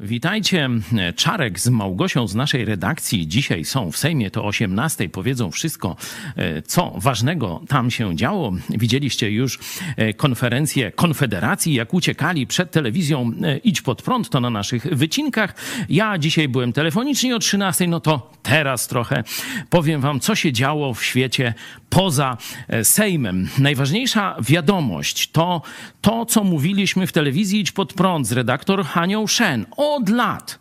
Witajcie. Czarek z Małgosią z naszej redakcji dzisiaj są w Sejmie. To 18. Powiedzą wszystko, e, co ważnego tam się działo. Widzieliście już e, konferencję Konfederacji, jak uciekali przed telewizją e, Idź pod prąd, to na naszych wycinkach. Ja dzisiaj byłem telefonicznie o 13, no to teraz trochę powiem wam, co się działo w świecie poza Sejmem. Najważniejsza wiadomość to to, co mówiliśmy w telewizji Idź pod prąd z redaktor Hanią Shen od lat,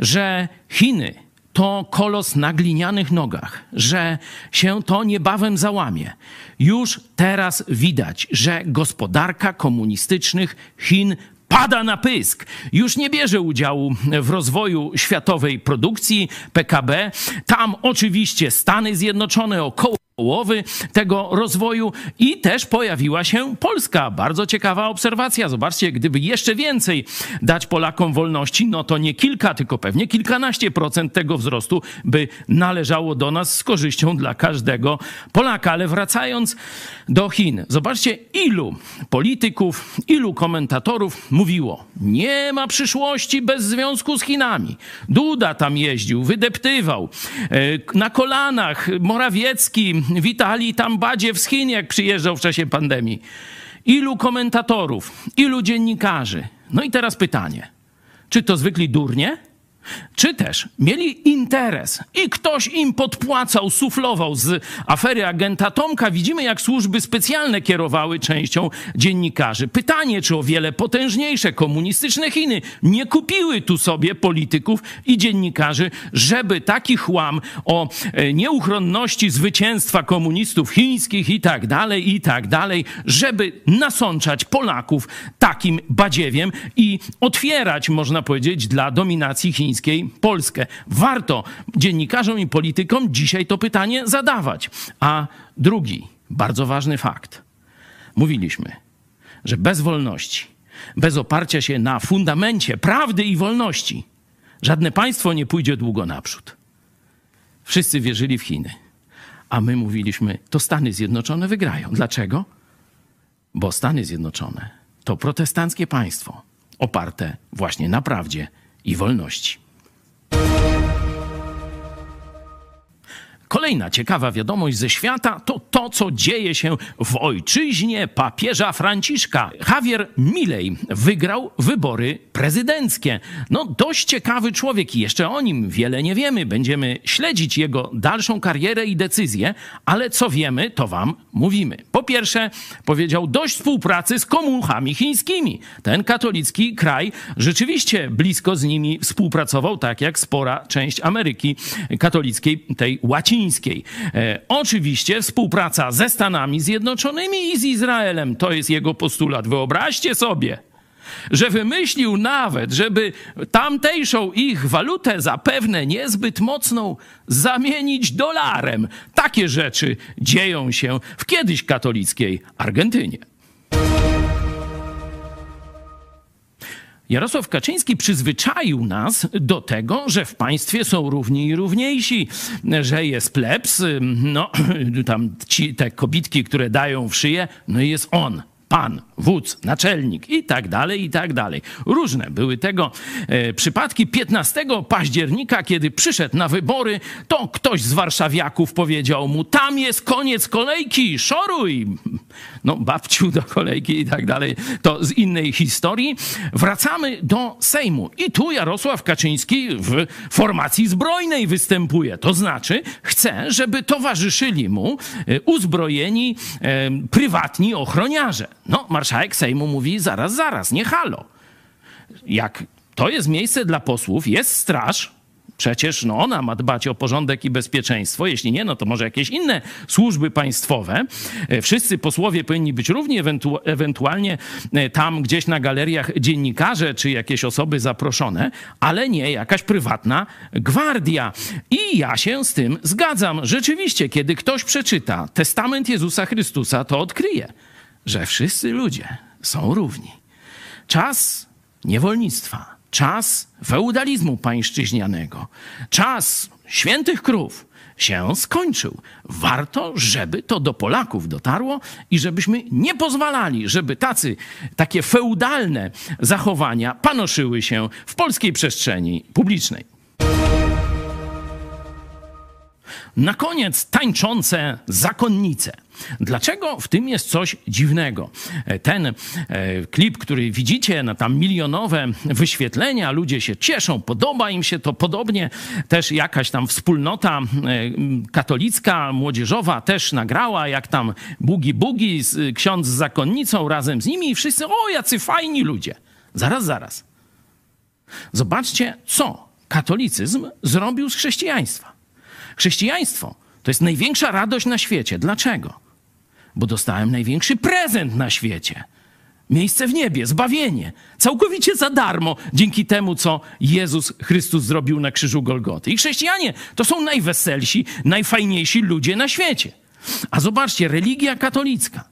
że Chiny to kolos na glinianych nogach, że się to niebawem załamie. Już teraz widać, że gospodarka komunistycznych Chin pada na pysk. Już nie bierze udziału w rozwoju światowej produkcji PKB. Tam oczywiście Stany Zjednoczone około połowy tego rozwoju i też pojawiła się Polska. Bardzo ciekawa obserwacja. Zobaczcie, gdyby jeszcze więcej dać Polakom wolności, no to nie kilka, tylko pewnie kilkanaście procent tego wzrostu by należało do nas z korzyścią dla każdego Polaka. Ale wracając do Chin, zobaczcie, ilu polityków, ilu komentatorów mówiło, nie ma przyszłości bez związku z Chinami. Duda tam jeździł, wydeptywał, e, na kolanach Morawiecki witali tam Badziew z Chin, jak przyjeżdżał w czasie pandemii. Ilu komentatorów, ilu dziennikarzy. No i teraz pytanie, czy to zwykli durnie? Czy też mieli interes i ktoś im podpłacał, suflował z afery agenta Tomka. Widzimy, jak służby specjalne kierowały częścią dziennikarzy. Pytanie, czy o wiele potężniejsze komunistyczne Chiny nie kupiły tu sobie polityków i dziennikarzy, żeby taki chłam o e, nieuchronności zwycięstwa komunistów chińskich i tak dalej, i tak dalej, żeby nasączać Polaków takim badziewiem i otwierać, można powiedzieć, dla dominacji chińskiej Polskę. Warto dziennikarzom i politykom dzisiaj to pytanie zadawać. A drugi, bardzo ważny fakt. Mówiliśmy, że bez wolności, bez oparcia się na fundamencie prawdy i wolności, żadne państwo nie pójdzie długo naprzód. Wszyscy wierzyli w Chiny, a my mówiliśmy, to Stany Zjednoczone wygrają. Dlaczego? Bo Stany Zjednoczone to protestanckie państwo oparte właśnie na prawdzie i wolności. Música Kolejna ciekawa wiadomość ze świata to to, co dzieje się w ojczyźnie papieża Franciszka. Javier Milei wygrał wybory prezydenckie. No, dość ciekawy człowiek i jeszcze o nim wiele nie wiemy. Będziemy śledzić jego dalszą karierę i decyzje, ale co wiemy, to wam mówimy. Po pierwsze, powiedział dość współpracy z komuchami chińskimi. Ten katolicki kraj rzeczywiście blisko z nimi współpracował, tak jak spora część Ameryki katolickiej, tej E, oczywiście współpraca ze Stanami Zjednoczonymi i z Izraelem to jest jego postulat. Wyobraźcie sobie, że wymyślił nawet, żeby tamtejszą ich walutę, zapewne niezbyt mocną, zamienić dolarem. Takie rzeczy dzieją się w kiedyś katolickiej Argentynie. Jarosław Kaczyński przyzwyczaił nas do tego, że w państwie są równi i równiejsi, że jest plebs, no tam ci, te kobitki, które dają w szyję, no i jest on, pan, wódz, naczelnik i tak dalej, i tak dalej. Różne były tego e, przypadki. 15 października, kiedy przyszedł na wybory, to ktoś z warszawiaków powiedział mu, tam jest koniec kolejki, szoruj. No, babciu do kolejki i tak dalej. To z innej historii. Wracamy do Sejmu. I tu Jarosław Kaczyński w formacji zbrojnej występuje. To znaczy, chce, żeby towarzyszyli mu e, uzbrojeni, e, prywatni ochroniarze. No, marszałek Sejmu mówi zaraz, zaraz, nie halo. Jak to jest miejsce dla posłów, jest straż, Przecież no, ona ma dbać o porządek i bezpieczeństwo. Jeśli nie, no to może jakieś inne służby państwowe. E, wszyscy posłowie powinni być równi, ewentu ewentualnie e, tam gdzieś na galeriach dziennikarze czy jakieś osoby zaproszone, ale nie jakaś prywatna gwardia. I ja się z tym zgadzam. Rzeczywiście, kiedy ktoś przeczyta testament Jezusa Chrystusa, to odkryje, że wszyscy ludzie są równi. Czas niewolnictwa, czas feudalizmu pańszczyźnianego, czas świętych krów, się skończył. Warto, żeby to do Polaków dotarło i żebyśmy nie pozwalali, żeby tacy, takie feudalne zachowania panoszyły się w polskiej przestrzeni publicznej. Na koniec tańczące zakonnice. Dlaczego w tym jest coś dziwnego? Ten e, klip, który widzicie, na tam milionowe wyświetlenia, ludzie się cieszą, podoba im się to. Podobnie też jakaś tam wspólnota e, katolicka, młodzieżowa też nagrała, jak tam bugi bugi, ksiądz z zakonnicą razem z nimi i wszyscy, o jacy fajni ludzie. Zaraz, zaraz. Zobaczcie, co katolicyzm zrobił z chrześcijaństwa. Chrześcijaństwo to jest największa radość na świecie. Dlaczego? Bo dostałem największy prezent na świecie. Miejsce w niebie, zbawienie. Całkowicie za darmo, dzięki temu, co Jezus Chrystus zrobił na krzyżu Golgoty. I chrześcijanie to są najweselsi, najfajniejsi ludzie na świecie. A zobaczcie, religia katolicka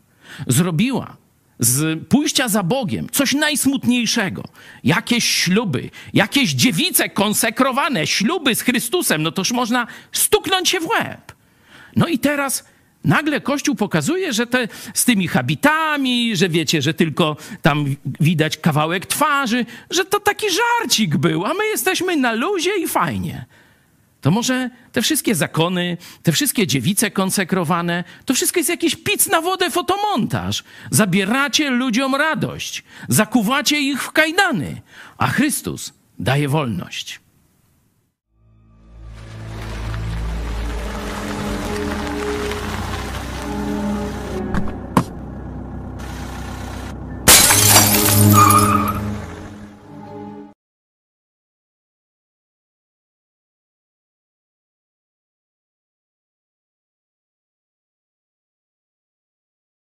zrobiła z pójścia za Bogiem coś najsmutniejszego. Jakieś śluby, jakieś dziewice konsekrowane, śluby z Chrystusem, no toż można stuknąć się w łeb. No i teraz nagle Kościół pokazuje, że te, z tymi habitami, że wiecie, że tylko tam widać kawałek twarzy, że to taki żarcik był, a my jesteśmy na luzie i fajnie. To może te wszystkie zakony, te wszystkie dziewice konsekrowane, to wszystko jest jakiś pic na wodę fotomontaż. Zabieracie ludziom radość, zakuwacie ich w kajdany, a Chrystus daje wolność.